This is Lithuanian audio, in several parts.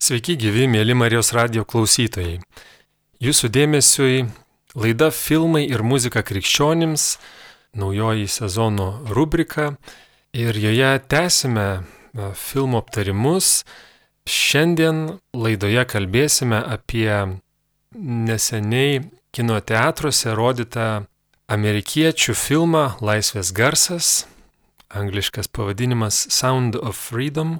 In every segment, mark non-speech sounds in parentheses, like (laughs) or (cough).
Sveiki gyvi, mėly Marijos radio klausytojai. Jūsų dėmesiui laida Filmai ir muzika krikščionims, naujoji sezono rubrika ir joje tęsime filmų aptarimus. Šiandien laidoje kalbėsime apie neseniai kino teatruose rodytą amerikiečių filmą Laisvės garsas, angliškas pavadinimas Sound of Freedom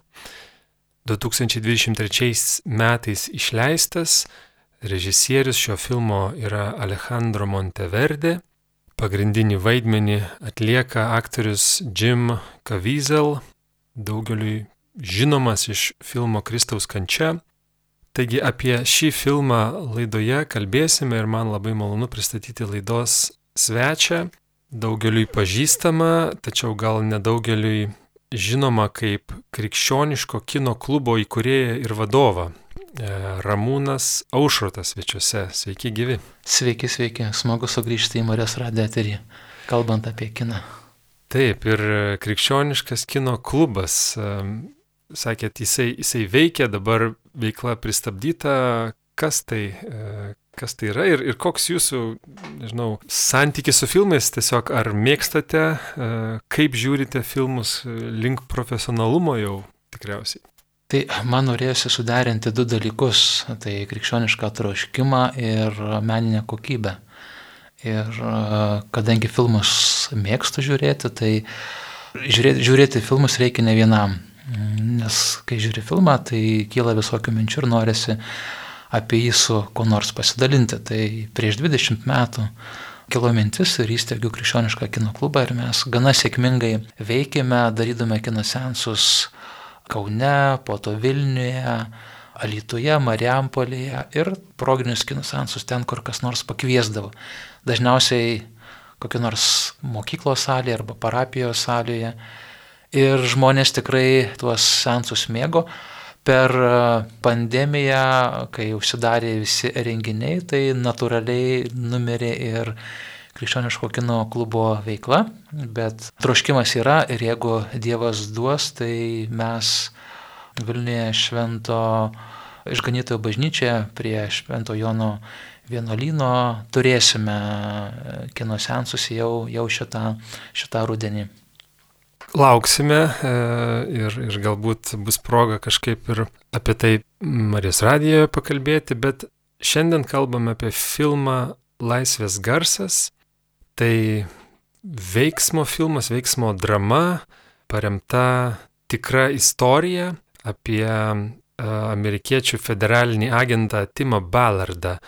2023 metais išleistas. Režisierius šio filmo yra Alejandro Monteverde. Pagrindinį vaidmenį atlieka aktorius Jim Caviezel, daugeliui žinomas iš filmo Kristaus kančia. Taigi apie šį filmą laidoje kalbėsime ir man labai malonu pristatyti laidos svečią, daugeliui pažįstamą, tačiau gal nedaugeliui žinoma kaip krikščioniško kino klubo įkūrėja ir vadova. E, Ramūnas Aušrotas svečiuose. Sveiki gyvi. Sveiki, sveiki. Smagu sugrįžti į Marijos radiją eterį, kalbant apie kiną. Taip, ir krikščioniškas kino klubas. E, sakėt, jisai, jisai veikia, dabar veikla pristabdyta. Kas tai, e, kas tai yra ir, ir koks jūsų, nežinau, santykis su filmais, tiesiog ar mėgstate, e, kaip žiūrite filmus e, link profesionalumo jau tikriausiai. Tai man norėjosi suderinti du dalykus - tai krikščionišką troškimą ir meninę kokybę. Ir e, kadangi filmus mėgstu žiūrėti, tai žiūrėti, žiūrėti filmus reikia ne vienam. Nes kai žiūri filmą, tai kyla visokių minčių ir norisi apie jį su kuo nors pasidalinti. Tai prieš 20 metų kilo mintis ir įsteigiau krikščionišką kino klubą ir mes gana sėkmingai veikėme, darydami kino sensus Kaune, po to Vilniuje, Alytuje, Mariampolėje ir proginius kino sensus ten, kur kas nors pakviesdavo. Dažniausiai kokio nors mokyklos salėje arba parapijos salėje. Ir žmonės tikrai tuos sensus mėgo per e, pandemiją, kai užsidarė visi renginiai, tai natūraliai numirė ir krikščioniško kino klubo veikla, bet troškimas yra ir jeigu Dievas duos, tai mes Vilniuje švento išganytojo bažnyčioje prie švento Jono vienuolyno turėsime kino sensus jau, jau šitą, šitą rudenį lauksime e, ir, ir galbūt bus proga kažkaip ir apie tai Marijos radijoje pakalbėti, bet šiandien kalbame apie filmą Laisvės garsas. Tai veiksmo filmas, veiksmo drama, paremta tikra istorija apie e, amerikiečių federalinį agentą Timą Ballardą,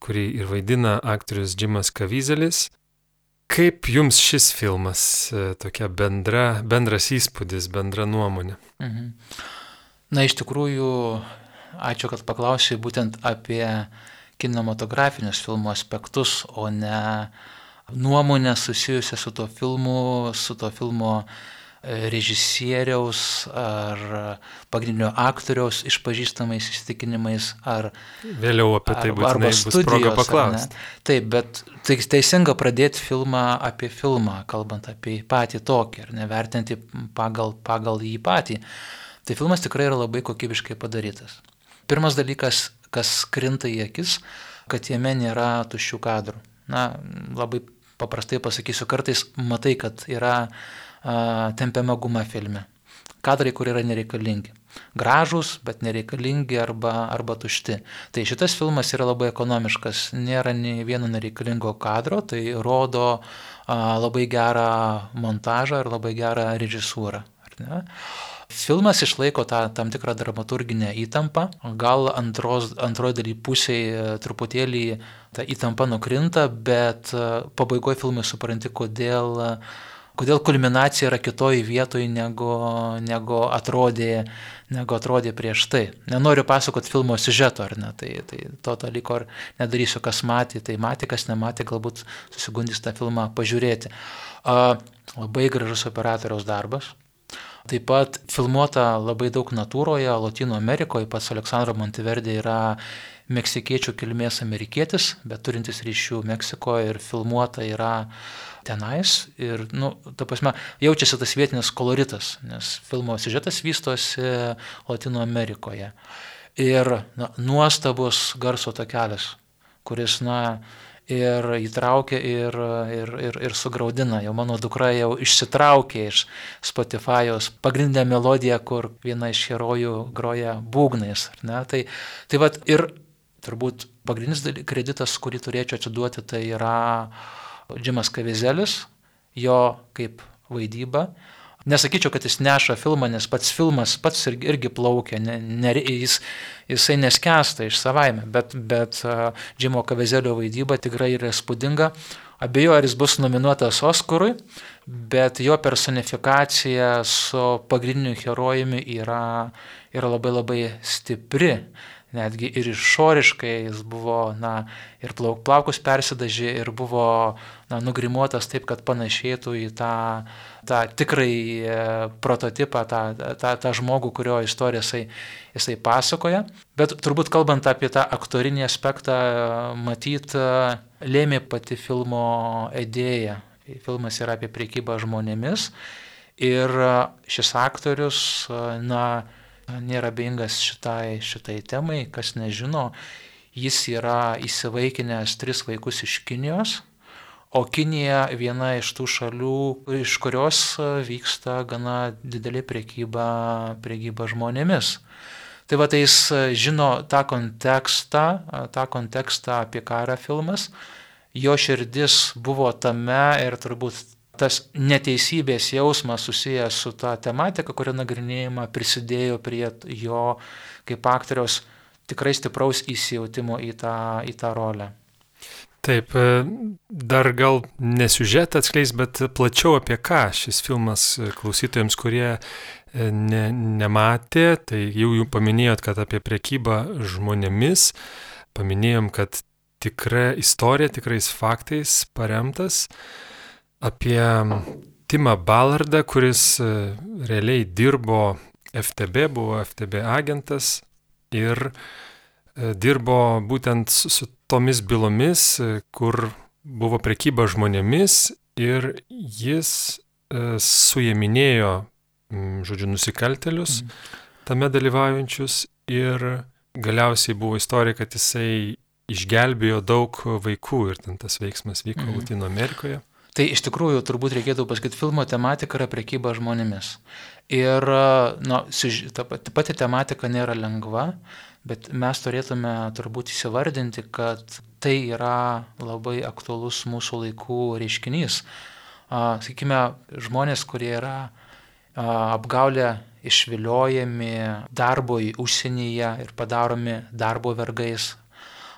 kurį ir vaidina aktorius Jimas Kavizelis. Kaip jums šis filmas, e, tokia bendra, bendras įspūdis, bendra nuomonė? Mhm. Na, iš tikrųjų, ačiū, kad paklausai būtent apie kinematografinius filmo aspektus, o ne nuomonę susijusią su to filmu, su to filmo režisieriaus ar pagrindinio aktoriaus išpažįstamais įsitikinimais ar... Vėliau apie tai arba, arba bus proga paklausti. Taip, bet tai teisinga pradėti filmą apie filmą, kalbant apie patį tokį ir nevertinti pagal, pagal jį patį. Tai filmas tikrai yra labai kokybiškai padarytas. Pirmas dalykas, kas krinta į akis, kad jame nėra tuščių kadrų. Na, labai paprastai pasakysiu, kartais matai, kad yra tempiama guma filme. Kadrai, kur yra nereikalingi. Gražus, bet nereikalingi arba, arba tušti. Tai šitas filmas yra labai ekonomiškas, nėra nei vieno nereikalingo kadro, tai rodo a, labai gerą montažą ir labai gerą režisūrą. Filmas išlaiko tą tam tikrą dramaturginę įtampą, gal antros, antroji daly pusėje truputėlį ta įtampa nukrinta, bet pabaigoje filmai supranti, kodėl kodėl kulminacija yra kitoj vietoj negu, negu, atrodė, negu atrodė prieš tai. Nenoriu pasakoti filmo siužeto, ar ne, tai, tai to dalyko ar nedarysiu, kas matė, tai matė, kas nematė, galbūt susigundys tą filmą pažiūrėti. A, labai gražus operatoriaus darbas. Taip pat filmuota labai daug natūroje, Latino Amerikoje, pats Aleksandro Monteverdė yra meksikiečių kilmės amerikietis, bet turintis ryšių Meksikoje ir filmuota yra tenais ir, nu, ta prasme, jaučiasi tas vietinis koloritas, nes filmo siužetas vystosi Latino Amerikoje. ir na, nuostabus garso takelis, kuris, na, ir įtraukia ir, ir, ir, ir sugraudina. Jau mano dukra jau išsitraukė iš Spotify'os pagrindinę melodiją, kur viena iš herojų groja būgnais. Tai, tai vat, ir turbūt pagrindinis kreditas, kurį turėčiau atiduoti, tai yra Džimas Kavizelis, jo kaip vaidyba. Nesakyčiau, kad jis neša filmą, nes pats filmas pats irgi, irgi plaukia, ne, ne, jis, jisai neskęsta iš savaime, bet, bet Džimo Kavezelio vaidyba tikrai yra spūdinga. Abejoju, ar jis bus nominuotas Oscarui, bet jo personifikacija su pagrindiniu herojumi yra, yra labai labai stipri netgi ir išoriškai jis buvo, na, ir plauk, plaukus persidažė, ir buvo, na, nugrimuotas taip, kad panašėtų į tą, tą tikrai e, prototipą, tą, tą, tą žmogų, kurio istoriją jisai, jisai pasakoja. Bet turbūt kalbant apie tą aktorinį aspektą, matyt, lėmė pati filmo idėja. Filmas yra apie priekybą žmonėmis ir šis aktorius, na, nėra beingas šitai, šitai temai, kas nežino, jis yra įsivaikinęs tris vaikus iš Kinijos, o Kinija viena iš tų šalių, iš kurios vyksta gana didelė priekyba, priekyba žmonėmis. Tai va, tai jis žino tą kontekstą, tą kontekstą apie karą filmas, jo širdis buvo tame ir turbūt tas neteisybės jausmas susijęs su ta tematika, kuri nagrinėjama, prisidėjo prie jo kaip aktoriaus tikrai stipraus įsijautimo į tą, į tą rolę. Taip, e, dar gal nesiužetą atskleis, bet plačiau apie ką šis filmas klausytojams, kurie e, ne, nematė, tai jau jų paminėjot, kad apie priekybą žmonėmis, paminėjom, kad tikra istorija, tikrais faktais paremtas apie Timą Ballardą, kuris e, realiai dirbo FTB, buvo FTB agentas ir e, dirbo būtent su tomis bylomis, e, kur buvo prekyba žmonėmis ir jis suėminėjo, žodžiu, nusikaltelius mhm. tame dalyvaujančius ir galiausiai buvo istorija, kad jisai išgelbėjo daug vaikų ir ten tas veiksmas vyko mhm. Latino Amerikoje. Tai iš tikrųjų turbūt reikėtų pasakyti, filmo tematika yra prekyba žmonėmis. Ir nu, ta pati tematika nėra lengva, bet mes turėtume turbūt įsivardinti, kad tai yra labai aktualus mūsų laikų reiškinys. Sakykime, žmonės, kurie yra apgaulę išviliojami darbo į užsienyje ir padaromi darbo vergais,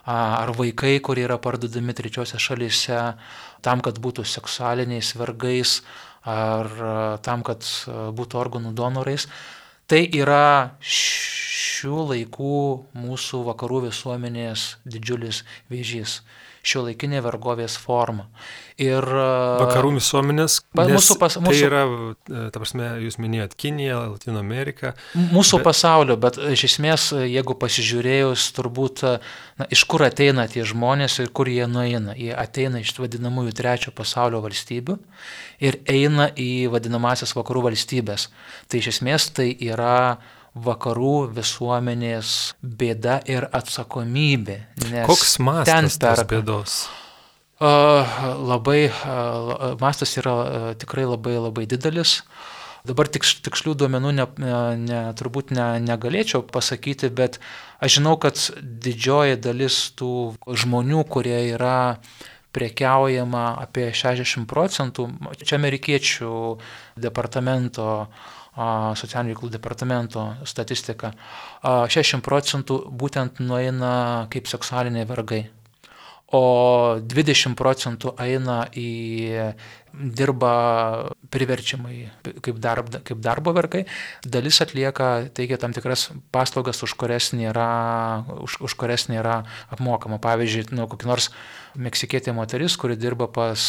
ar vaikai, kurie yra parduodami trečiose šalise, tam, kad būtų seksualiniais vergais ar tam, kad būtų organų donorais. Tai yra šių laikų mūsų vakarų visuomenės didžiulis vėžys šio laikinė vergovės forma. Ir, Vakarų visuomenės. Mūsų pas, tai mūsų, tai yra, e, ta prasme, jūs minėjot Kiniją, Latino Ameriką. Mūsų bet... pasaulio, bet iš esmės, jeigu pasižiūrėjus, turbūt, na, iš kur ateina tie žmonės ir kur jie nueina. Jie ateina iš vadinamųjų trečio pasaulio valstybių ir eina į vadinamasias vakarų valstybės. Tai iš esmės tai yra vakarų visuomenės bėda ir atsakomybė. Koks mastas tos bėdos? Labai, mastas yra tikrai labai labai didelis. Dabar tiks, tikslių duomenų ne, ne, turbūt ne, negalėčiau pasakyti, bet aš žinau, kad didžioji dalis tų žmonių, kurie yra prekiaujama apie 60 procentų, čia amerikiečių departamento socialinių reikalų departamento statistika, 60 procentų būtent nueina kaip seksualiniai vergai, o 20 procentų eina į dirba priverčiamai kaip, darb, kaip darbo vergai, dalis atlieka, teikia tam tikras paslaugas, už kurias nėra, už, už kurias nėra apmokama. Pavyzdžiui, nu, kokia nors meksikietė moteris, kuri dirba pas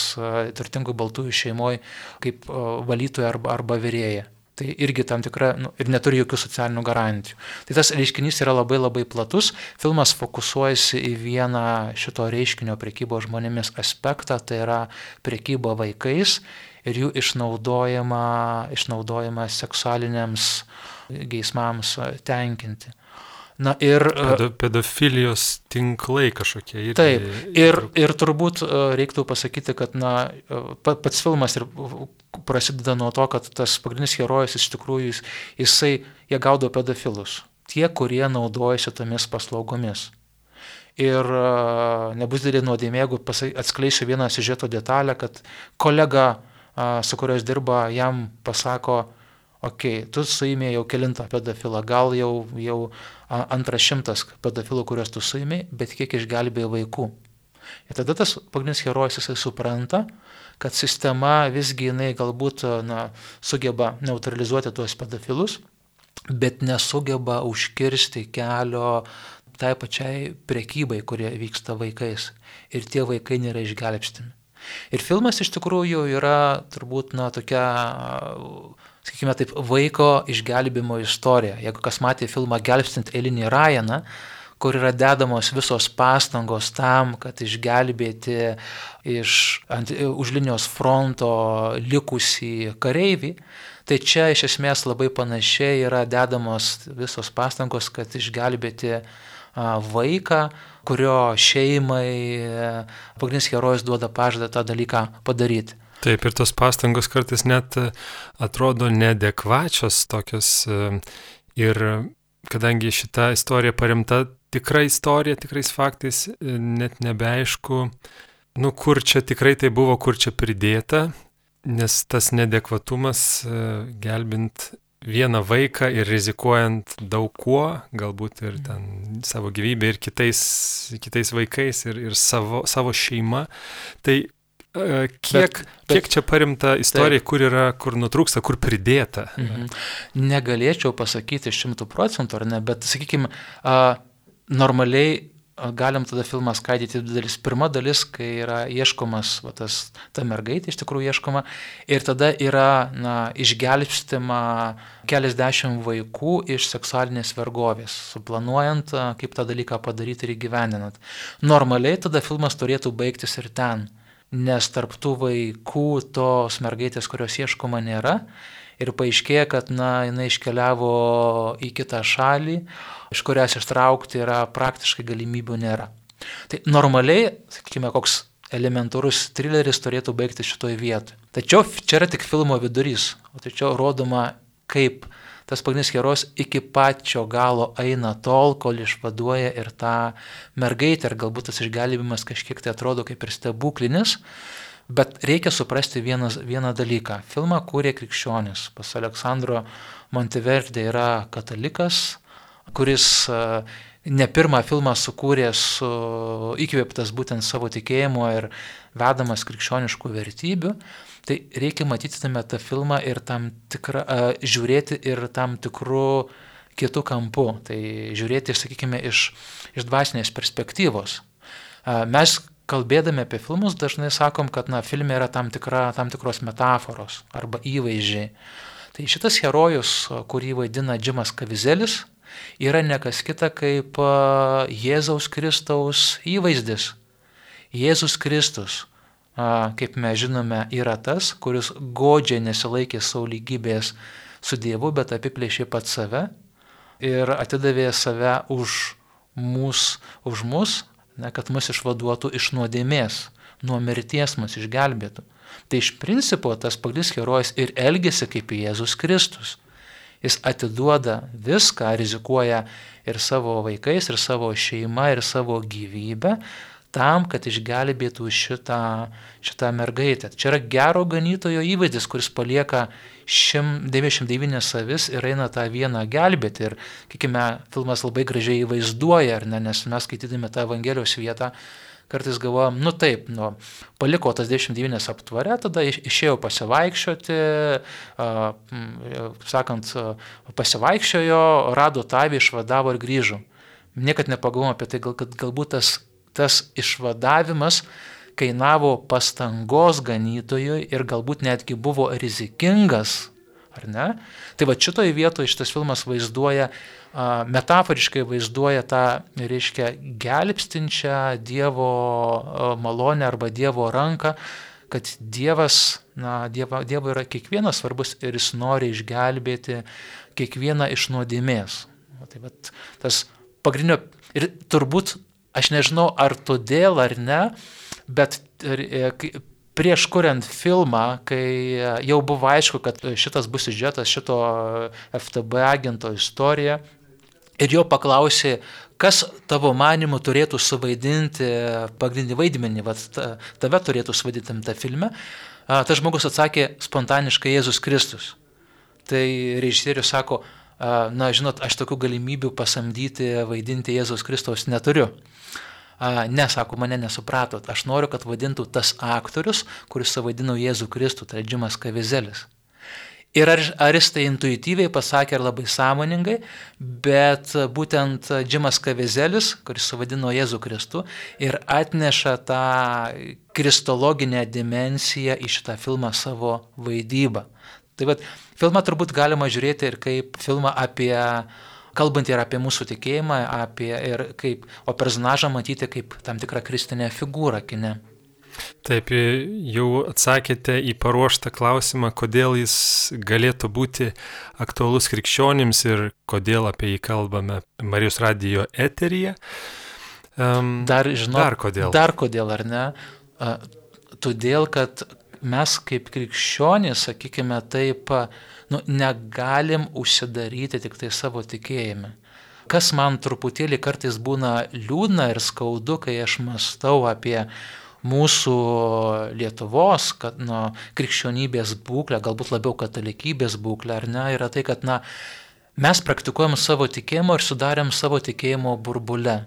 turtingų baltųjų šeimoje kaip valytoja arba, arba vyrėja tai irgi tam tikra nu, ir neturi jokių socialinių garantijų. Tai tas reiškinys yra labai labai platus. Filmas fokusuojasi į vieną šito reiškinio prekybo žmonėmis aspektą, tai yra prekyba vaikais ir jų išnaudojama, išnaudojama seksualiniams geismams tenkinti. Na ir... Pedo, pedofilijos tinklai kažkokie. Ir, taip, ir, ir turbūt reiktų pasakyti, kad na, pats filmas ir prasideda nuo to, kad tas pagrindinis herojus iš tikrųjų jis, jisai, jie gaudo pedofilus. Tie, kurie naudojasi tomis paslaugomis. Ir nebus didelė nuodėmė, jeigu atskleisiu vieną siužeto detalę, kad kolega, su kurios dirba, jam pasako, okei, okay, tu suimė jau kilintą pedofilą, gal jau, jau antras šimtas pedofilų, kuriuos tu suimė, bet kiek išgelbėjo vaikų. Ir tada tas pagrindinis herojus jisai supranta, kad sistema visgi jinai galbūt na, sugeba neutralizuoti tuos pedofilus, bet nesugeba užkirsti kelio tai pačiai prekybai, kurie vyksta vaikais. Ir tie vaikai nėra išgelbstimi. Ir filmas iš tikrųjų yra turbūt na, tokia sakykime taip, vaiko išgelbimo istorija. Jeigu kas matė filmą Gelbstint eilinį Ryaną, kur yra dedamos visos pastangos tam, kad išgelbėti iš ant, už linijos fronto likusį kareivį, tai čia iš esmės labai panašiai yra dedamos visos pastangos, kad išgelbėti vaiką, kurio šeimai pagrindinis herojus duoda pažadą tą dalyką padaryti. Taip, ir tos pastangos kartais net e, atrodo neadekvačios tokios e, ir kadangi šita istorija paremta tikra istorija, tikrais faktais, e, net nebeaišku, nu kur čia tikrai tai buvo, kur čia pridėta, nes tas nedekvatumas gelbint vieną vaiką ir rizikuojant daug kuo, galbūt ir ten savo gyvybę ir kitais, kitais vaikais ir, ir savo, savo šeima, tai Kiek, bet, bet, kiek čia parimta istorija, taip. kur yra, kur nutrūksta, kur pridėta? Mhm. Negalėčiau pasakyti šimtų procentų, ar ne, bet, sakykime, normaliai galim tada filmą skaidyti dvi dalis. Pirma dalis, kai yra ieškomas, va, tas, ta mergaitė iš tikrųjų ieškoma, ir tada yra na, išgelbstima keliasdešimt vaikų iš seksualinės vergovės, suplanuojant, kaip tą dalyką padaryti ir įgyvendinant. Normaliai tada filmas turėtų baigtis ir ten nes tarptų vaikų tos mergaitės, kurios ieškoma, nėra. Ir paaiškėja, kad na, jinai iškeliavo į kitą šalį, iš kurios ištraukti yra praktiškai galimybių nėra. Tai normaliai, sakykime, koks elementarus trileris turėtų baigti šitoje vietoje. Tačiau čia yra tik filmo vidurys, o tačiau rodoma, kaip tas pagrindinis herojus iki pačio galo eina tol, kol išvaduoja ir tą mergaitę, ir galbūt tas išgelbimas kažkiek tai atrodo kaip ir stebuklinis, bet reikia suprasti vienas, vieną dalyką. Filmą kūrė krikščionis. Pas Aleksandro Monteverde yra katalikas, kuris ne pirmą filmą sukūrė su įkvėptas būtent savo tikėjimo ir vedamas krikščioniškų vertybių. Tai reikia matyti tame tą filmą ir tam tikrą, uh, žiūrėti ir tam tikrų kitų kampų. Tai žiūrėti, sakykime, iš, iš dvasinės perspektyvos. Uh, mes kalbėdami apie filmus dažnai sakom, kad na, filme yra tam, tikra, tam tikros metaforos arba įvaizdžiai. Tai šitas herojus, kurį vaidina Džimas Kavizelis, yra nekas kita kaip Jėzaus Kristaus įvaizdis. Jėzus Kristus, kaip mes žinome, yra tas, kuris godžiai nesilaikė savo lygybės su Dievu, bet apiplėšė pat save ir atidavė save už mus, už mus ne, kad mus išvaduotų iš nuodėmės, nuo mirties mus išgelbėtų. Tai iš principo tas pagrindinis herojus ir elgesi kaip Jėzus Kristus. Jis atiduoda viską, rizikuoja ir savo vaikais, ir savo šeima, ir savo gyvybę, tam, kad išgelbėtų šitą, šitą mergaitę. Čia yra gero ganytojo įvaizdis, kuris palieka 99 avis ir eina tą vieną gelbėti. Ir, sakykime, filmas labai gražiai įvaizduoja, ar ne, nes mes skaitydami tą Evangelijos vietą, kartais galvojam, nu taip, nu, paliko tas 29 aptvarę, tada išėjau pasivaikščioti, sakant, pasivaikščiojo, rado tavį, išvadavo ir grįžo. Niekad nepagalvojom apie tai, gal, kad galbūt tas tas išvadavimas kainavo pastangos ganytojui ir galbūt netgi buvo rizikingas, ar ne? Tai va šitoje vietoje šitas filmas vaizduoja, metaforiškai vaizduoja tą, reiškia, gelbstinčią Dievo malonę arba Dievo ranką, kad Dievas, na, Dievo, Dievo yra kiekvienas svarbus ir jis nori išgelbėti kiekvieną iš nuodėmės. Tai va, tas pagrindinio, ir turbūt, aš nežinau ar todėl ar ne, bet e, prieš kuriant filmą, kai jau buvo aišku, kad šitas bus siužetas, šito FTB agento istorija, ir jo paklausė, kas tavo manimu turėtų suvaidinti pagrindinį vaidmenį, vat, tave turėtų suvaidinti tą filmą, tas žmogus atsakė spontaniškai Jėzus Kristus. Tai režisierius sako, na žinot, aš tokių galimybių pasamdyti, vaidinti Jėzus Kristaus neturiu. Ne, sako, mane nesupratot, aš noriu, kad vadintų tas aktorius, kuris savaidino Jėzų Kristų, tai Džimas Kavizelis. Ir ar, ar jis tai intuityviai pasakė ar labai sąmoningai, bet būtent Džimas Kavizelis, kuris suvadino Jėzų Kristų ir atneša tą kristologinę dimensiją į šitą filmą savo vaidybą. Tai vad, filmą turbūt galima žiūrėti ir kaip filmą apie kalbant ir apie mūsų tikėjimą, apie ir kaip, o personažą matyti kaip tam tikrą kristinę figūrą kine. Taip, jau atsakėte į paruoštą klausimą, kodėl jis galėtų būti aktualus krikščionims ir kodėl apie jį kalbame Marijos radijo eteryje. Um, dar, žinau, dar kodėl. Dar kodėl, ar ne? Uh, todėl, kad mes kaip krikščionys, sakykime taip, uh, nu, negalim užsidaryti tik tai savo tikėjime. Kas man truputėlį kartais būna liūdna ir skaudu, kai aš mastau apie mūsų Lietuvos, kad nu, krikščionybės būklę, galbūt labiau katalikybės būklę, ar ne, yra tai, kad na, mes praktikuojam savo tikėjimo ir sudarėm savo tikėjimo burbule.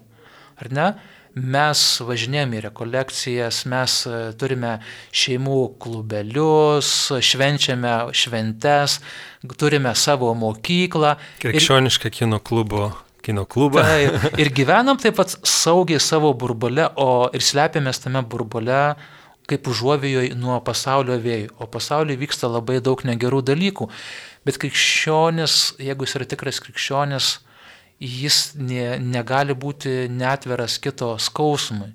Ar ne? Mes važinėjame į rekolekcijas, mes e, turime šeimų klubelius, švenčiame šventes, turime savo mokyklą. Krikščionišką ir... kino klubo kino klubą. Tai, ir gyvenam taip pat saugiai savo burbule, o ir slepiamės tame burbule kaip užuovėjoje nuo pasaulio vėjų. O pasaulyje vyksta labai daug negerų dalykų. Bet krikščionis, jeigu jis yra tikras krikščionis, jis ne, negali būti netveras kito skausmui.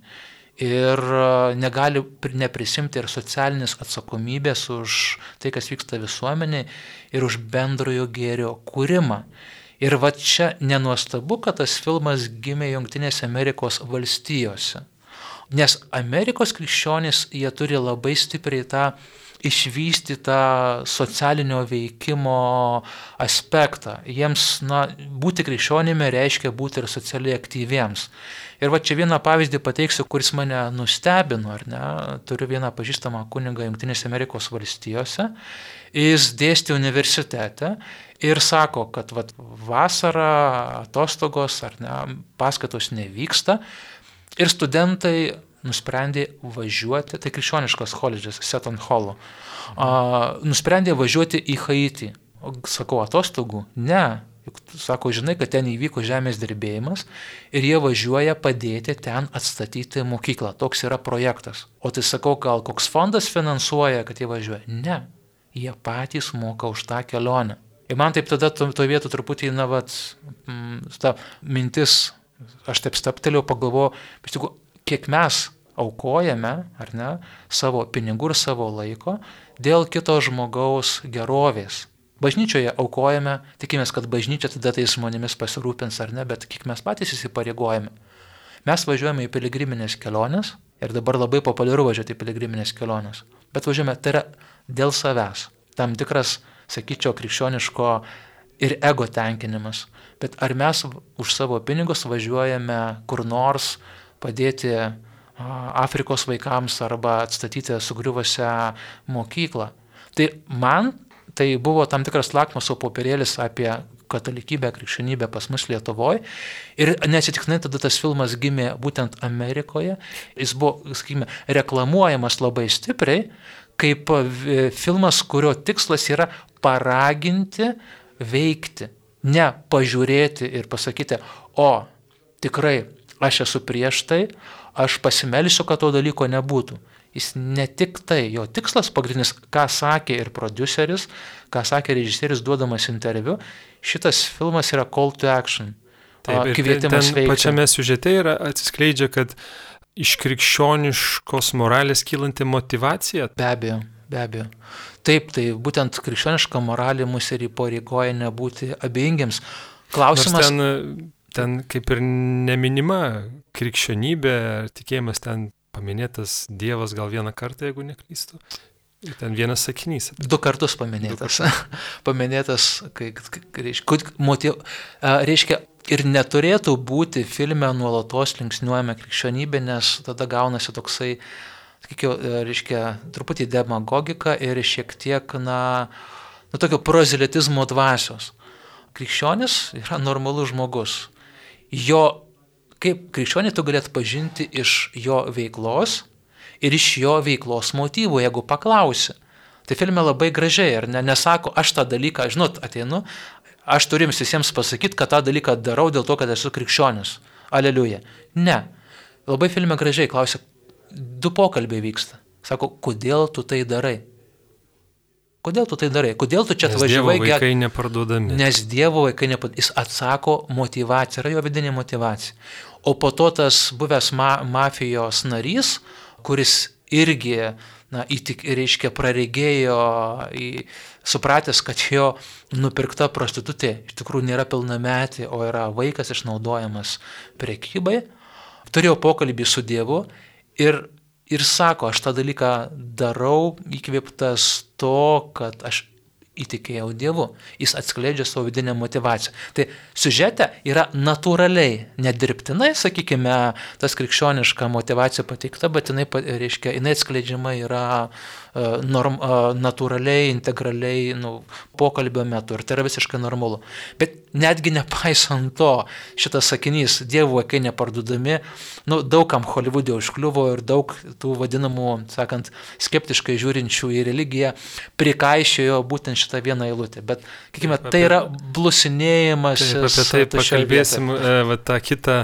Ir e, negali neprisimti ir socialinės atsakomybės už tai, kas vyksta visuomenė ir už bendrojo gėrio kūrimą. Ir va čia nenuostabu, kad tas filmas gimė Junktinėse Amerikos valstijose. Nes Amerikos krikščionys, jie turi labai stipriai tą išvystytą socialinio veikimo aspektą. Jiems, na, būti krikščionimi reiškia būti ir socialiai aktyviems. Ir va čia vieną pavyzdį pateiksiu, kuris mane nustebino, ar ne? Turiu vieną pažįstamą kunigą Junktinėse Amerikos valstijose. Jis dėstė universitete ir sako, kad vat, vasara, atostogos ar ne, paskaitos nevyksta. Ir studentai nusprendė važiuoti, tai krikščioniškas koledžas, Seton Holo, a, nusprendė važiuoti į Haitį. Sakau, atostogų? Ne. Juk, sako, žinai, kad ten įvyko žemės dirbėjimas ir jie važiuoja padėti ten atstatyti mokyklą. Toks yra projektas. O tai sakau, gal koks fondas finansuoja, kad jie važiuoja? Ne. Jie patys moka už tą kelionę. Ir man taip tada to, to vietų truputį, na, vat, m, ta mintis, aš taip staptelėjau, pagalvojau, iš tikrųjų, kiek mes aukojame, ar ne, savo pinigų ir savo laiko dėl kito žmogaus gerovės. Bažnyčioje aukojame, tikimės, kad bažnyčia tada tais žmonėmis pasirūpins ar ne, bet kiek mes patys įsipareigojame. Mes važiuojame į piligriminės keliones ir dabar labai populiaru važiuoti į piligriminės keliones, bet važiuojame, tai yra dėl savęs. Tam tikras, sakyčiau, krikščioniško ir ego tenkinimas. Bet ar mes už savo pinigus važiuojame kur nors padėti Afrikos vaikams arba atstatyti sugriuvusią mokyklą. Tai man tai buvo tam tikras lakmuso popierėlis apie katalikybę, krikščionybę pas mus Lietuvoje. Ir neatsitiktinai tada tas filmas gimė būtent Amerikoje. Jis buvo, sakykime, reklamuojamas labai stipriai kaip e, filmas, kurio tikslas yra paraginti veikti, ne pažiūrėti ir pasakyti, o tikrai aš esu prieš tai, aš pasimelsiu, kad to dalyko nebūtų. Jis ne tik tai, jo tikslas pagrindinis, ką sakė ir produceris, ką sakė režisierius duodamas interviu, šitas filmas yra call to action. Taip, kvietimas veikti. Pačiame siužete yra atsiskleidžia, kad iš krikščioniškos moralės kylanti motivacija. Be abejo, be abejo. Taip, tai būtent krikščioniška moralė mus ir įpareigoja nebūti abejingiams. Klausimas. Nors ten ten kaip ir neminima krikščionybė, tikėjimas ten paminėtas Dievas gal vieną kartą, jeigu neklystu. Ir ten vienas sakinys. Du kartus paminėtas. Du kartus. (laughs) paminėtas, kai, reiškia, motiv, reiškia, ir neturėtų būti filme nuolatos linksniuojama krikščionybė, nes tada gaunasi toksai, sakykiau, reiškia, truputį demagogika ir šiek tiek, na, na tokio prozelitizmo dvasios. Krikščionis yra normalus žmogus. Jo, kaip krikščionį tu galėt pažinti iš jo veiklos, ir iš jo veiklos motyvų, jeigu paklausi. Tai filme labai gražiai, ar ne, nesako, aš tą dalyką, žinot, ateinu, aš turim visiems pasakyti, kad tą dalyką darau dėl to, kad esu krikščionis. Aleliuja. Ne. Labai filme gražiai klausia, du pokalbiai vyksta. Sako, kodėl tu tai darai? Kodėl tu tai darai? Kodėl tu čia atvažiavai? Nes Dievo vaikai neparduodami. Nes Dievo vaikai neparduodami. Jis atsako motivacija, yra jo vidinė motivacija. O po to tas buvęs ma mafijos narys, kuris irgi, na, įtik, reiškia, praregėjo, į, supratęs, kad jo nupirkta prostitutė iš tikrųjų nėra pilnametė, o yra vaikas išnaudojamas prekybai, turėjo pokalbį su Dievu ir, ir sako, aš tą dalyką darau įkvėptas to, kad aš įtikėjau Dievu. Jis atskleidžia savo vidinę motivaciją. Tai sužete yra natūraliai, nedirbtinai, sakykime, tas krikščioniška motivacija pateikta, bet jinai, reiškia, jinai atskleidžiama yra norm, natūraliai, integraliai nu, pokalbio metu ir tai yra visiškai normalu. Bet netgi nepaisant to, šitas sakinys, Dievo vaikai nepardudami, nu, daugam Hollywoodė užkliuvo ir daug tų vadinamų, sakant, skeptiškai žiūrinčių į religiją prikaišėjo būtent šitą vieną eilutę. Bet, sakykime, tai yra blusinėjimas. Taip, apie tai pakalbėsim, e, va, tą kitą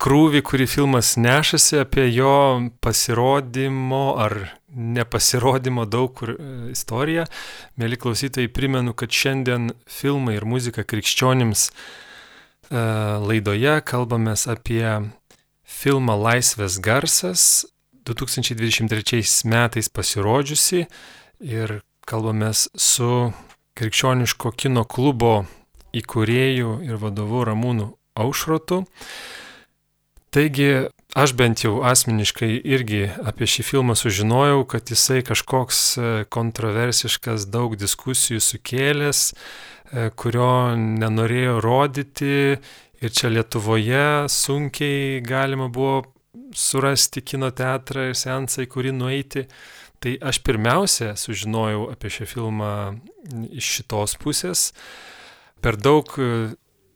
krūvį, kurį filmas nešasi apie jo pasirodymo ar nepasirodymo daug kur e, istoriją. Mėly klausytojai, primenu, kad šiandien filmai ir muzika krikščionims e, laidoje kalbame apie filmą Laisvės garsas 2023 metais pasirodžiusi ir kalbame su krikščioniško kino klubo įkūrėju ir vadovu Ramūnu Aušrotu. Taigi aš bent jau asmeniškai irgi apie šį filmą sužinojau, kad jisai kažkoks e, kontroversiškas, daug diskusijų sukėlęs, e, kurio nenorėjo rodyti ir čia Lietuvoje sunkiai galima buvo surasti kino teatrą ir sensą, į kurį nueiti. Tai aš pirmiausia sužinojau apie šią filmą iš šitos pusės. Per daug e,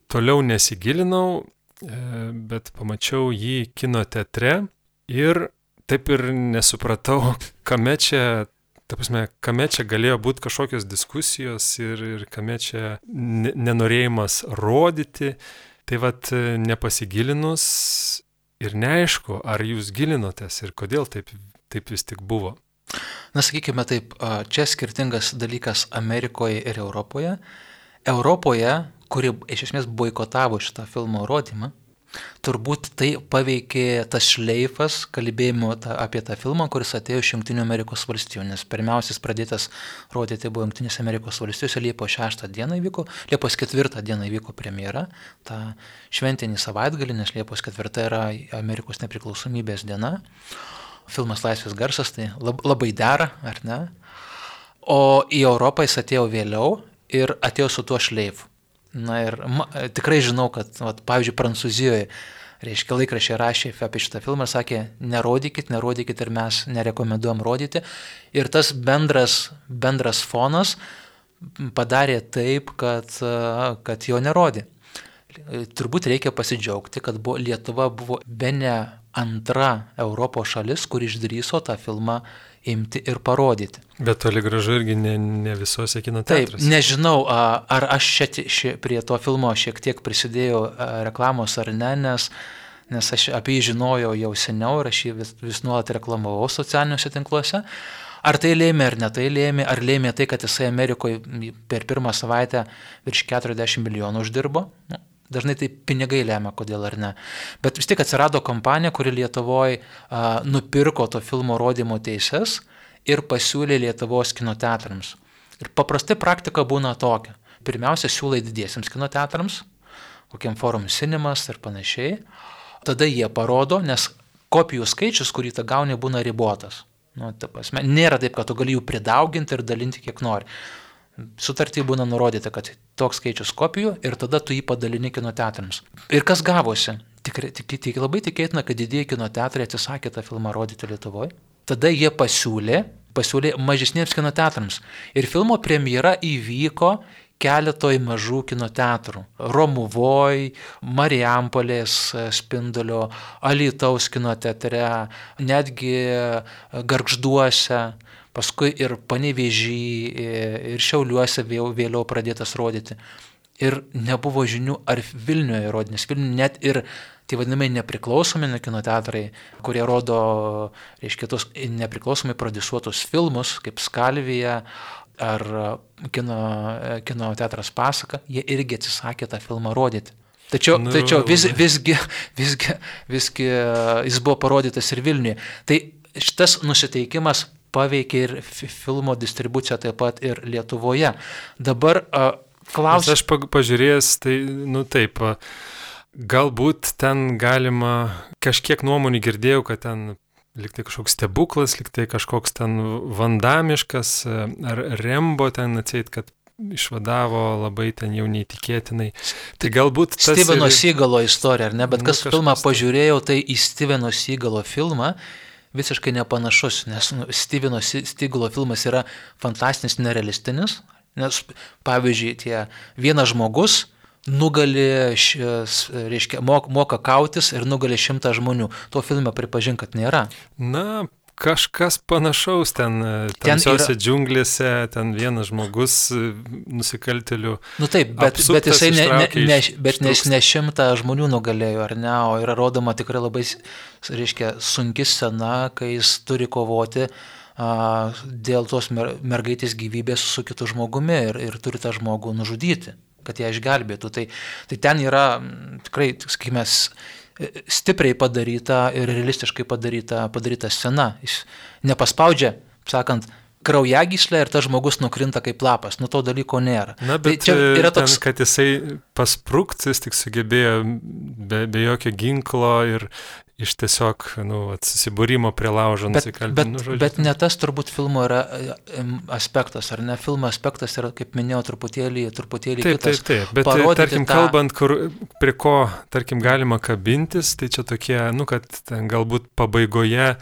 toliau nesigilinau, bet pamačiau jį kino teatre ir taip ir nesupratau, (laughs) kame čia, ta prasme, kame čia galėjo būti kažkokios diskusijos ir, ir kame čia nenorėjimas rodyti. Tai vad nepasigilinus ir neaišku, ar jūs gilinotės ir kodėl taip, taip vis tik buvo. Na, sakykime taip, čia skirtingas dalykas Amerikoje ir Europoje. Europoje kuri iš esmės boikotavo šitą filmo rodymą, turbūt tai paveikė tas šleifas kalbėjimo ta, apie tą filmą, kuris atėjo iš Junktinių Amerikos valstijų, nes pirmiausias pradėtas rodyti buvo Junktinės Amerikos valstijose Liepos 6 dieną įvyko, Liepos 4 dieną įvyko premjera, tą šventinį savaitgalį, nes Liepos 4 yra Amerikos nepriklausomybės diena. Filmas Laisvės garsas tai labai dera, ar ne? O į Europą jis atėjo vėliau ir atėjo su tuo šleifu. Na ir ma, tikrai žinau, kad, vat, pavyzdžiui, Prancūzijoje, reiškia, laikrašiai rašė apie šitą filmą ir sakė, nerodykit, nerodykit ir mes nerekomenduojam rodyti. Ir tas bendras, bendras fonas padarė taip, kad, kad jo nerodė. Turbūt reikia pasidžiaugti, kad buvo, Lietuva buvo be ne antra Europos šalis, kur išdryso tą filmą imti ir parodyti. Bet toli gražu irgi ne, ne visose kino teatruose. Taip, nežinau, ar aš čia, ši, prie to filmo šiek tiek prisidėjau reklamos ar ne, nes, nes aš apie jį žinojau jau seniau ir aš jį vis, vis nuolat reklamavau socialiniuose tinkluose. Ar tai lėmė ar ne tai lėmė, ar lėmė tai, kad jisai Amerikoje per pirmą savaitę virš 40 milijonų uždirbo? Nu, Dažnai tai pinigai lemia, kodėl ar ne. Bet vis tik atsirado kompanija, kuri Lietuvoje nupirko to filmo rodymo teises ir pasiūlė Lietuvos kino teatrams. Ir paprastai praktika būna tokia. Pirmiausia, siūlai didiesiams kino teatrams, kokiam forum cinemas ir panašiai. Tada jie parodo, nes kopijų skaičius, kurį tu gauni, būna ribotas. Nu, ta prasme, nėra taip, kad tu gali jų pridauginti ir dalinti kiek nori. Sutartį būna nurodyta, kad toks skaičius kopijų ir tada tu jį padalini kino teatrams. Ir kas gavosi? Tikrai, tik, tik, labai tikėtina, kad didieji kino teatrai atsisakė tą filmą rodyti Lietuvoje. Tada jie pasiūlė, pasiūlė mažesniems kino teatrams. Ir filmo premjera įvyko keletoj mažų kino teatrų. Romuvoj, Marijampolės spindulio, Alitaus kino teatre, netgi Gargžduose paskui ir Panevežį, ir Šiauliuose vėliau pradėtas rodyti. Ir nebuvo žinių, ar Vilniuje rodė, nes Vilniuje net ir tie vadinamai nepriklausomi kino teatrai, kurie rodo, reiškia, tos nepriklausomai produsuotus filmus, kaip Skalvija ar kino, kino teatras pasaka, jie irgi atsisakė tą filmą rodyti. Tačiau, nu, tačiau vis, visgi, visgi, visgi jis buvo parodytas ir Vilniuje. Tai šitas nusiteikimas paveikė ir filmo distribuciją taip pat ir Lietuvoje. Dabar klausimas. Aš pažiūrėjęs, tai, nu taip, galbūt ten galima, kažkiek nuomonių girdėjau, kad ten liktai kažkoks stebuklas, liktai kažkoks ten vandamiškas, ar rembo ten atseit, kad išvadavo labai ten jau neįtikėtinai. Tai galbūt... Steveno ir... Sygalo istorija, ar ne? Bet nu, kas filmą pažiūrėjau, tai į Steveno Sygalo filmą visiškai nepanašus, nes nu, Steveno Stiglo filmas yra fantastinis, nerealistinis, nes pavyzdžiui, tie vienas žmogus nugali, reiškia, moka kautis ir nugali šimtą žmonių. Tuo filme pripažink, kad nėra. Na, Kažkas panašaus ten, e, tamsiose yra... džiunglėse, ten vienas žmogus e, nusikaltelių. Nu taip, bet, bet jisai ne, ne, ne, bet ne, ne šimtą žmonių nugalėjo, ar ne, o yra rodoma tikrai labai, reiškia, sunki scena, kai jis turi kovoti a, dėl tos mer, mergaitės gyvybės su kitu žmogumi ir, ir turi tą žmogų nužudyti, kad ją išgelbėtų. Tai, tai ten yra tikrai, sakykime, stipriai padaryta ir realistiškai padaryta, padaryta scena. Jis nepaspaudžia, sakant, kraujagyslę ir tas žmogus nukrinta kaip lapas. Nu to dalyko nėra. Na, tai bet tai čia yra toks, ten, kad jisai pasprūkt, jis tik sugebėjo be, be jokio ginklo ir, iš tiesiog nu, susibūrimo prie laužo nusikaltimų. Bet, nu, bet ne tas turbūt filmo yra aspektas, ar ne? Filmo aspektas yra, kaip minėjau, truputėlį, truputėlį taip, kitas. Taip, taip, bet tarkim, tą... kalbant, kur, prie ko, tarkim, galima kabintis, tai čia tokie, nu, kad ten galbūt pabaigoje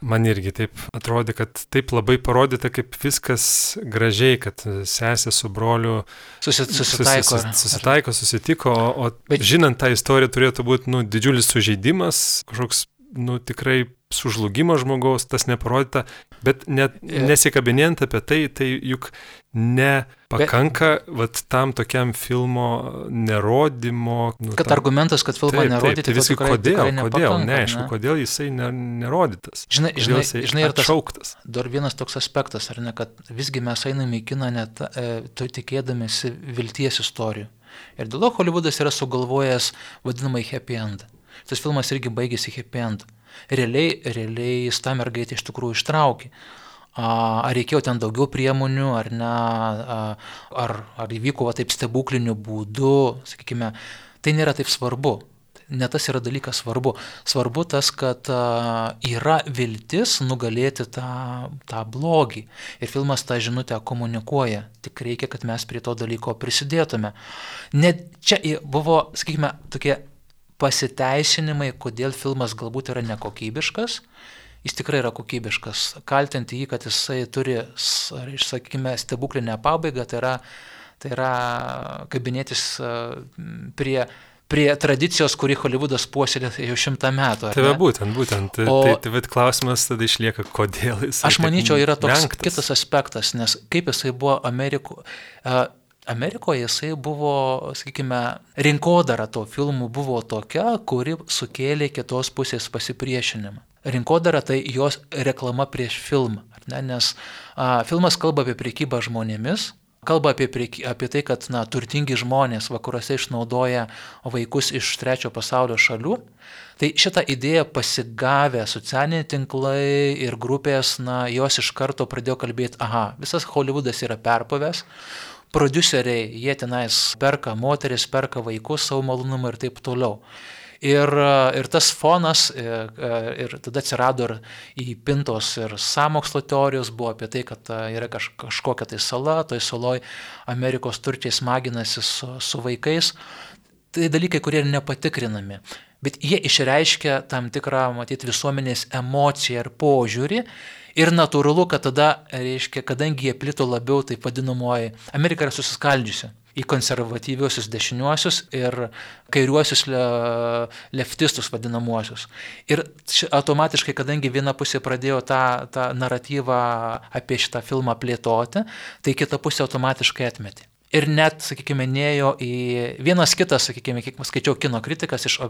man irgi taip atrodė, kad taip labai parodyta, kaip viskas gražiai, kad sesė su broliu Susit, susitaiko, susi, susitaiko, susitiko, o, o Bet... žinant tą istoriją turėtų būti nu, didžiulis sužeidimas, kažkoks nu, tikrai sužlugimo žmogaus, tas neparodyta, bet net nesikabinėjant apie tai, tai juk nepakanka bet, vat, tam tokiam filmo nerodymo. Nu, kad tam, argumentas, kad filmą taip, nerodyti, taip, tai viskai kodėl, tikrai kodėl, neaišku, ne? kodėl jisai ne, nerodytas. Žinai, žinai, žinai ir tas šauktas. Dar vienas toks aspektas, ar ne, kad visgi mes einame į kiną net e, tikėdamėsi vilties istorijų. Ir dėl to Hollywoodas yra sugalvojęs vadinamą happy end. Tas filmas irgi baigėsi happy end realiai, realiai jis tą mergaitę iš tikrųjų ištraukė. Ar reikėjo ten daugiau priemonių, ar ne, ar, ar įvyko va, taip stebukliniu būdu, sakykime, tai nėra taip svarbu. Ne tas yra dalykas svarbu. Svarbu tas, kad yra viltis nugalėti tą, tą blogį. Ir filmas tą žinutę komunikuoja. Tik reikia, kad mes prie to dalyko prisidėtume. Net čia buvo, sakykime, tokie pasiteisinimai, kodėl filmas galbūt yra nekokybiškas, jis tikrai yra kokybiškas. Kaltinti jį, kad jisai turi, sakykime, stebuklinę pabaigą, tai yra, tai yra kabinėtis prie prie tradicijos, kurį Hollywoodas puoselė jau šimtą metų. Tai būtent, būtent. O, tai, tai bet klausimas tada išlieka, kodėl jis. Aš manyčiau, yra toks vengtas. kitas aspektas, nes kaip jisai buvo Amerikų. Uh, Amerikoje jisai buvo, sakykime, rinkodara to filmų buvo tokia, kuri sukėlė kitos pusės pasipriešinimą. Rinkodara tai jos reklama prieš filmą, ne? nes a, filmas kalba apie priekybą žmonėmis, kalba apie, prieky, apie tai, kad na, turtingi žmonės vakaruose išnaudoja vaikus iš trečio pasaulio šalių. Tai šitą idėją pasigavę socialiniai tinklai ir grupės, na, jos iš karto pradėjo kalbėti, aha, visas Hollywoodas yra perpavęs, produceriai, jie tenais perka moteris, perka vaikus savo malonumą ir taip toliau. Ir, ir tas fonas, ir, ir tada atsirado ir įpintos ir samokslo teorijos, buvo apie tai, kad yra kaž, kažkokia tai sala, toj saloj Amerikos turčiai smaginasi su, su vaikais. Tai dalykai, kurie yra nepatikrinami. Bet jie išreiškia tam tikrą, matyti, visuomenės emociją ir požiūrį. Ir natūralu, kad tada, reiškia, kadangi jie plito labiau, taip vadinamoji, Amerika yra susiskaldžiusi į konservatyviuosius dešiniuosius ir kairiuosius le, leftistus vadinamuosius. Ir ši, automatiškai, kadangi viena pusė pradėjo tą, tą naratyvą apie šitą filmą plėtoti, tai kita pusė automatiškai atmetė. Ir net, sakykime, nėjo į vienas kitas, sakykime, kiek skaičiau kino kritikas iš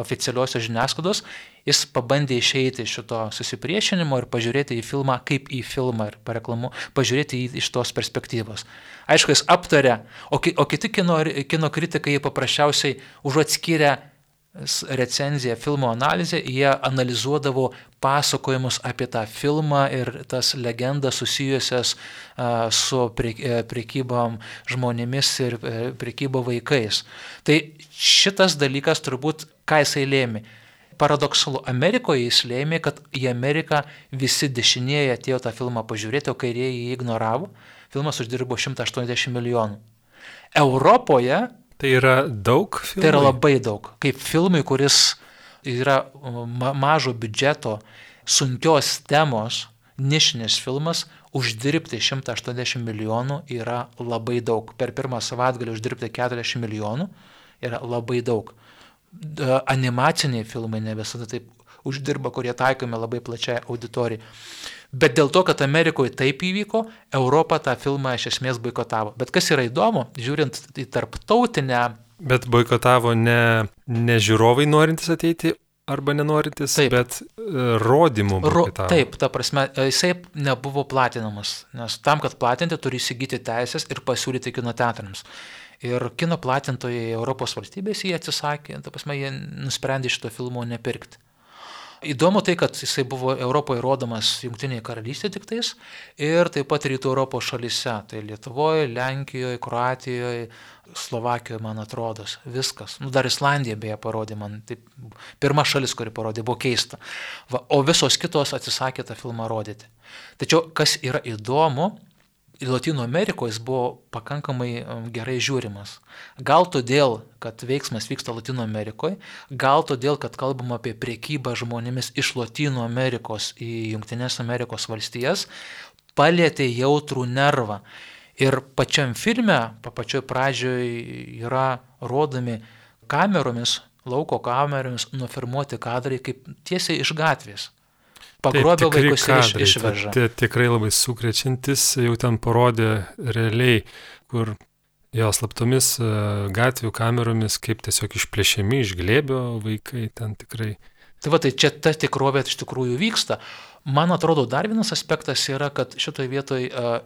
oficialiosios žiniasklaidos, jis pabandė išeiti iš šito susipriešinimo ir pažiūrėti į filmą kaip į filmą ir pareklamu, pažiūrėti jį iš tos perspektyvos. Aišku, jis aptarė, o, ki, o kiti kino, kino kritikai paprasčiausiai užuot skyrę recenziją, filmo analizę, jie analizuodavo pasakojimus apie tą filmą ir tas legendas susijusias su e, prekybom žmonėmis ir e, prekybo vaikais. Tai šitas dalykas turbūt, ką jisai lėmė. Paradoksalu, Amerikoje jis lėmė, kad į Ameriką visi dešinieji atėjo tą filmą pažiūrėti, o kairieji jį ignoravo. Filmas uždirbo 180 milijonų. Europoje Tai yra daug filmų? Tai yra labai daug. Kaip filmui, kuris yra ma mažo biudžeto, sunkios temos, nišinis filmas, uždirbti 180 milijonų yra labai daug. Per pirmą savaitgalį uždirbti 40 milijonų yra labai daug. Animaciniai filmai ne visada taip uždirba, kurie taikomi labai plačiai auditorijai. Bet dėl to, kad Amerikoje taip įvyko, Europą tą filmą iš esmės boikotavo. Bet kas yra įdomu, žiūrint į tarptautinę. Bet boikotavo ne, ne žiūrovai norintys ateiti arba nenorintis, taip. bet uh, rodymų. Ro, taip, ta prasme, jisai nebuvo platinamas, nes tam, kad platinti, turi įsigyti teisės ir pasiūlyti kino teatrams. Ir kino platintojai Europos valstybės jie atsisakė, ta prasme, jie nusprendė šito filmo nepirkti. Įdomu tai, kad jisai buvo Europoje rodomas Junktinėje karalystėje tik tais ir taip pat Rytų Europos šalyse, tai Lietuvoje, Lenkijoje, Kroatijoje, Slovakijoje, man atrodo, viskas. Nu, dar Islandija beje parodė man, tai pirma šalis, kuri parodė, buvo keista. Va, o visos kitos atsisakė tą filmą rodyti. Tačiau kas yra įdomu, Latino Amerikoje jis buvo pakankamai um, gerai žiūrimas. Gal todėl, kad veiksmas vyksta Latino Amerikoje, gal todėl, kad kalbam apie priekybą žmonėmis iš Latino Amerikos į Junktinės Amerikos valstijas, palėtė jautrų nervą. Ir pačiam filme, pa pačioj pradžioj yra rodomi kameromis, lauko kameromis nufilmuoti kadrai kaip tiesiai iš gatvės pagrobė vaikus ir iš, išveža. Tai tikrai labai sukrečiantis, jau ten parodė realiai, kur jo slaptomis e, gatvių kameromis, kaip tiesiog išplėšiami, išglėbio vaikai ten tikrai. Tai va, tai čia ta tikrovė iš tikrųjų vyksta. Man atrodo, dar vienas aspektas yra, kad šitoje vietoje uh,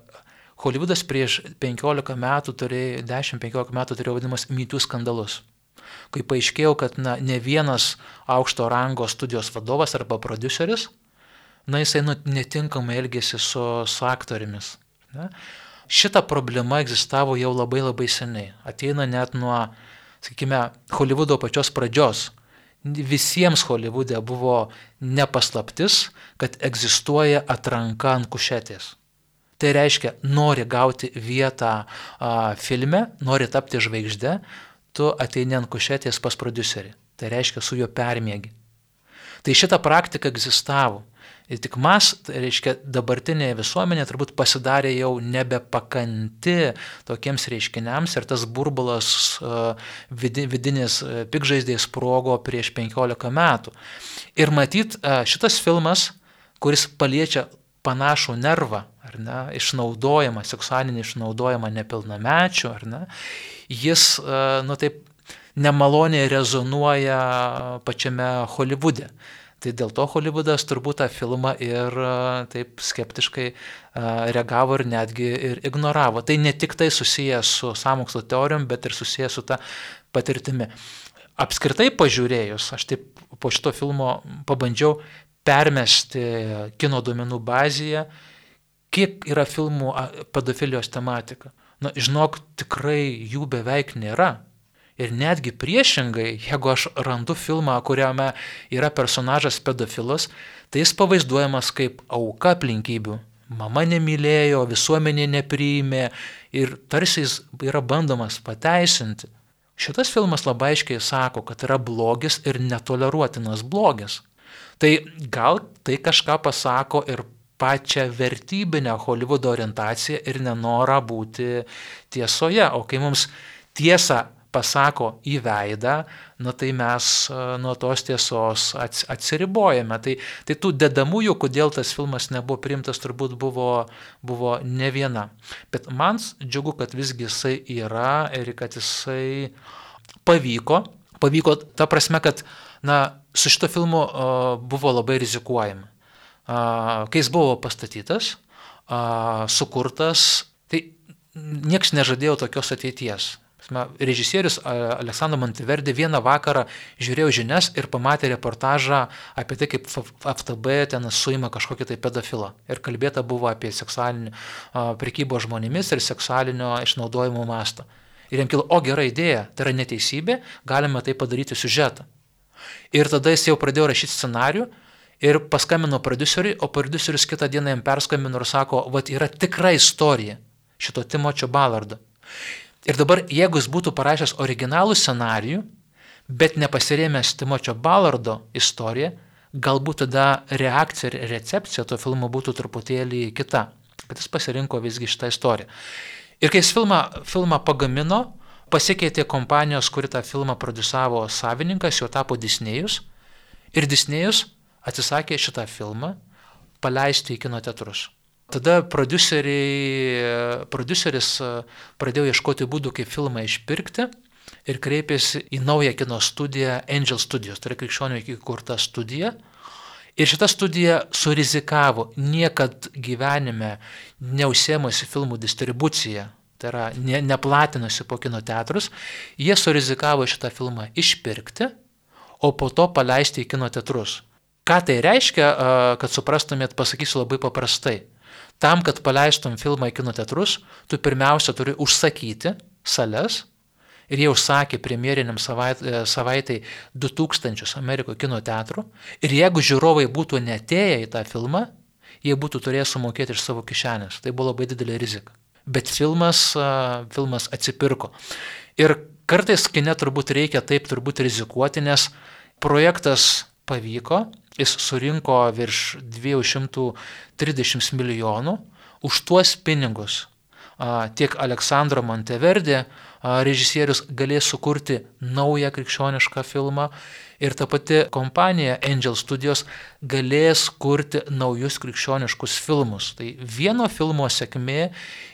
Hollywoodas prieš 15 metų turėjo, 10-15 metų turėjo vadinamas mytų skandalus. Kai paaiškėjo, kad na, ne vienas aukšto rango studijos vadovas arba produceris na jisai nu, netinkamai elgėsi su, su aktorimis. Ne? Šita problema egzistavo jau labai labai seniai. Ateina net nuo, sakykime, Hollywoodo pačios pradžios. Visiems Hollywoode buvo nepaslaptis, kad egzistuoja atranka ant kušetės. Tai reiškia, nori gauti vietą a, filme, nori tapti žvaigždė, tu ateini ant kušetės pas producerį. Tai reiškia, su juo permėgi. Tai šita praktika egzistavo. Ir tik mas, tai reiškia, dabartinė visuomenė turbūt pasidarė jau nebepakanti tokiems reiškiniams ir tas burbulas vidinis pikžaizdės sprogo prieš 15 metų. Ir matyt, šitas filmas, kuris paliečia panašų nervą, ar ne, išnaudojama, seksualinį išnaudojimą nepilnamečių, ar ne, jis, nu taip, nemaloniai rezonuoja pačiame Holivude. Tai dėl to Hollywoodas turbūt tą filmą ir taip skeptiškai reagavo ir netgi ir ignoravo. Tai ne tik tai susijęs su samokslo teorijom, bet ir susijęs su ta patirtimi. Apskritai pažiūrėjus, aš taip po šito filmo pabandžiau permesti kino duomenų bazėje, kiek yra filmų pedofilijos tematika. Na, žinok, tikrai jų beveik nėra. Ir netgi priešingai, jeigu aš randu filmą, kuriame yra personažas pedofilas, tai jis pavaizduojamas kaip auka aplinkybių. Mama nemylėjo, visuomenė nepriėmė ir tarsi jis yra bandomas pateisinti. Šitas filmas labai aiškiai sako, kad yra blogis ir netoleruotinas blogis. Tai gal tai kažką pasako ir pačią vertybinę Hollywoodo orientaciją ir nenorą būti tiesoje. O kai mums tiesą pasako į veidą, nu tai mes e, nuo tos tiesos atsiribojame. Tai, tai tų dedamųjų, kodėl tas filmas nebuvo priimtas, turbūt buvo, buvo ne viena. Bet man džiugu, kad visgi jisai yra ir kad jisai pavyko. Pavyko ta prasme, kad na, su šito filmu uh, buvo labai rizikuojama. Kai jis buvo pastatytas, sukurtas, tai nieks nežadėjo tokios ateities. Režisierius Aleksandro Monteverdi vieną vakarą žiūrėjo žinias ir pamatė reportažą apie tai, kaip FTB ten suima kažkokį tai pedofilą. Ir kalbėta buvo apie seksualinį prekybo žmonėmis ir seksualinio išnaudojimo mastą. Ir jam kilo, o gera idėja, tai yra neteisybė, galime tai padaryti siužetą. Ir tada jis jau pradėjo rašyti scenarių ir paskambino produceriui, o producerius kitą dieną jam perskambino ir sako, va, yra tikra istorija šito Timočio Balardo. Ir dabar, jeigu jis būtų parašęs originalų scenarijų, bet nepasirėmęs Timočio Ballardo istoriją, galbūt tada reakcija ir recepcija to filmo būtų truputėlį kita. Bet jis pasirinko visgi šitą istoriją. Ir kai jis filmą, filmą pagamino, pasikeitė kompanijos, kuri tą filmą produsavo savininkas, jo tapo Disnėjus. Ir Disnėjus atsisakė šitą filmą paleisti į kino teatrus. Tada produceris pradėjo ieškoti būdų, kaip filmą išpirkti ir kreipėsi į naują kino studiją Angel Studios, tai yra krikščionių įkurta studija. Ir šita studija surizikavo, niekad gyvenime neusiemasi filmų distribucija, tai yra ne, neplatinusi po kino teatrus, jie surizikavo šitą filmą išpirkti, o po to paleisti į kino teatrus. Ką tai reiškia, kad suprastumėt, pasakysiu labai paprastai. Tam, kad paleistum filmą į kino teatrus, tu pirmiausia turi užsakyti sales ir jie užsakė premjeriniam e, savaitai 2000 Amerikoje kino teatrų ir jeigu žiūrovai būtų netėję į tą filmą, jie būtų turėję sumokėti iš savo kišenės. Tai buvo labai didelė rizika. Bet filmas, filmas atsipirko. Ir kartais kine turbūt reikia taip turbūt rizikuoti, nes projektas pavyko, jis surinko virš 230 milijonų, už tuos pinigus tiek Aleksandro Monteverdi režisierius galės sukurti naują krikščionišką filmą ir ta pati kompanija Angel Studios galės kurti naujus krikščioniškus filmus. Tai vieno filmo sėkmė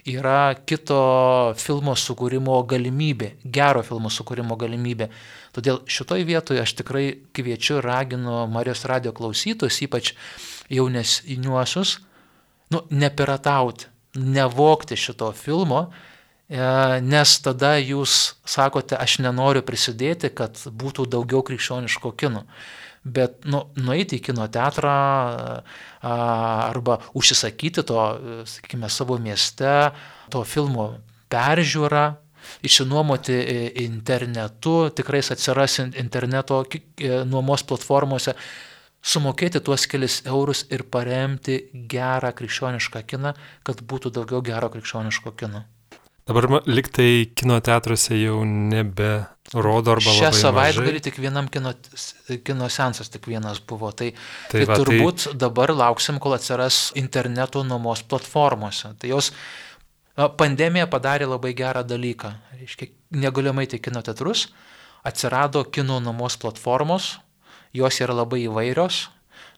yra kito filmo sukūrimo galimybė, gero filmo sukūrimo galimybė. Todėl šitoj vietoje aš tikrai kviečiu, raginu Marijos radio klausytus, ypač jaunesniuosius, nu, nepiratauti, nevokti šito filmo, e, nes tada jūs sakote, aš nenoriu prisidėti, kad būtų daugiau krikščioniško kino. Bet nu, nueiti į kino teatrą arba užsisakyti to, sakykime, savo mieste, to filmo peržiūrą, išsinuomoti e, internetu, tikrai atsiras interneto e, nuomos platformose, sumokėti tuos kelis eurus ir paremti gerą krikščionišką kiną, kad būtų daugiau gero krikščioniško kino. Dabar liktai kino teatruose jau nebe rodo arba Šią savaitgalį tik vienam kino, kino sensas tik vienas buvo. Tai, tai, tai va, turbūt tai... dabar lauksim, kol atsiras interneto nuomos platformose. Tai jos Pandemija padarė labai gerą dalyką. Reiškia, negalėjome eiti į kino teatrus, atsirado kino nuomos platformos, jos yra labai įvairios.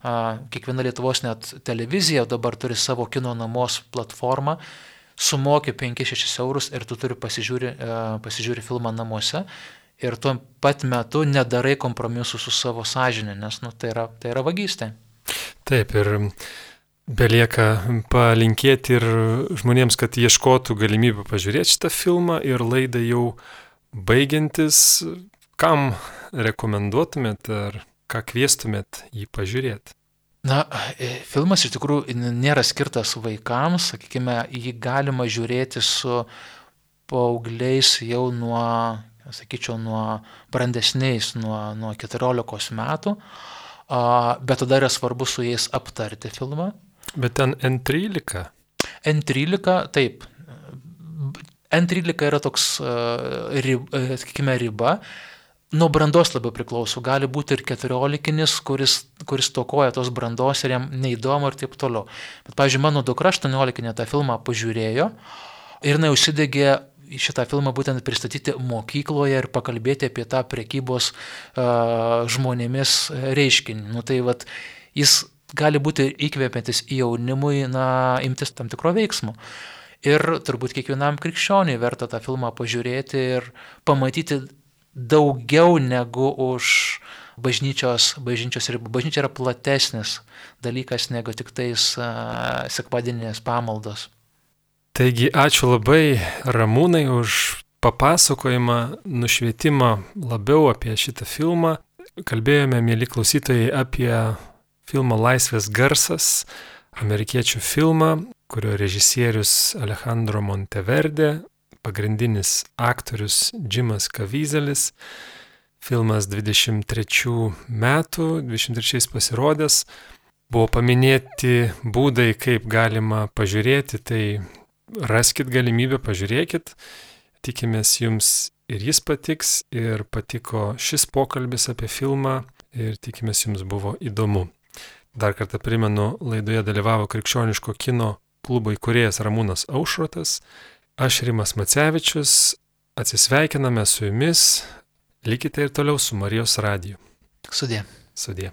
Kiekviena Lietuvos net televizija dabar turi savo kino nuomos platformą, sumoki 5-6 eurus ir tu turi pasižiūri, pasižiūri filmą namuose ir tuo pat metu nedarai kompromisų su savo sąžinė, nes nu, tai, yra, tai yra vagystė. Taip, ir Belieka palinkėti ir žmonėms, kad ieškotų galimybių pažiūrėti šitą filmą ir laidą jau baigiantis, kam rekomenduotumėt ar ką kvieštumėt jį pažiūrėti? Na, e, filmas iš tikrųjų nėra skirtas vaikams, sakykime, jį galima žiūrėti su paaugliais jau nuo, sakyčiau, nuo brandesniais, nuo, nuo 14 metų, bet tada yra svarbu su jais aptarti filmą. Bet ten N13. N13, taip. N13 yra toks, sakykime, riba, nuo brandos labiau priklauso. Gali būti ir keturioliktinis, kuris, kuris tokoja tos brandos ir jam neįdomu ir taip toliau. Bet, pavyzdžiui, mano dukra 18 tą filmą pažiūrėjo ir jinai užsidegė šitą filmą būtent pristatyti mokykloje ir pakalbėti apie tą prekybos uh, žmonėmis reiškinį. Nu, tai vat, jis gali būti įkvėpiantis jaunimui, na, imtis tam tikro veiksmo. Ir turbūt kiekvienam krikščioniui verta tą filmą pažiūrėti ir pamatyti daugiau negu už bažnyčios, bažnyčios ribų. Bažnyčia yra platesnis dalykas negu tik tais uh, sekmadieninės pamaldos. Taigi ačiū labai Ramūnai už papasakojimą, nušvietimą labiau apie šitą filmą. Kalbėjome, mėly klausytojai, apie filmą Laisvės garsas, amerikiečių filmą, kurio režisierius Alejandro Monteverde, pagrindinis aktorius Džimas Kavyzelis. Filmas 23 metų, 23 pasirodęs. Buvo paminėti būdai, kaip galima pažiūrėti, tai raskit galimybę, pažiūrėkit. Tikimės jums ir jis patiks, ir patiko šis pokalbis apie filmą, ir tikimės jums buvo įdomu. Dar kartą primenu, laidoje dalyvavo krikščioniško kino klubo įkūrėjas Ramūnas Aušrotas Aš Rimas Macevičius, atsisveikiname su jumis, likite ir toliau su Marijos radiju. Sudė. Sudė.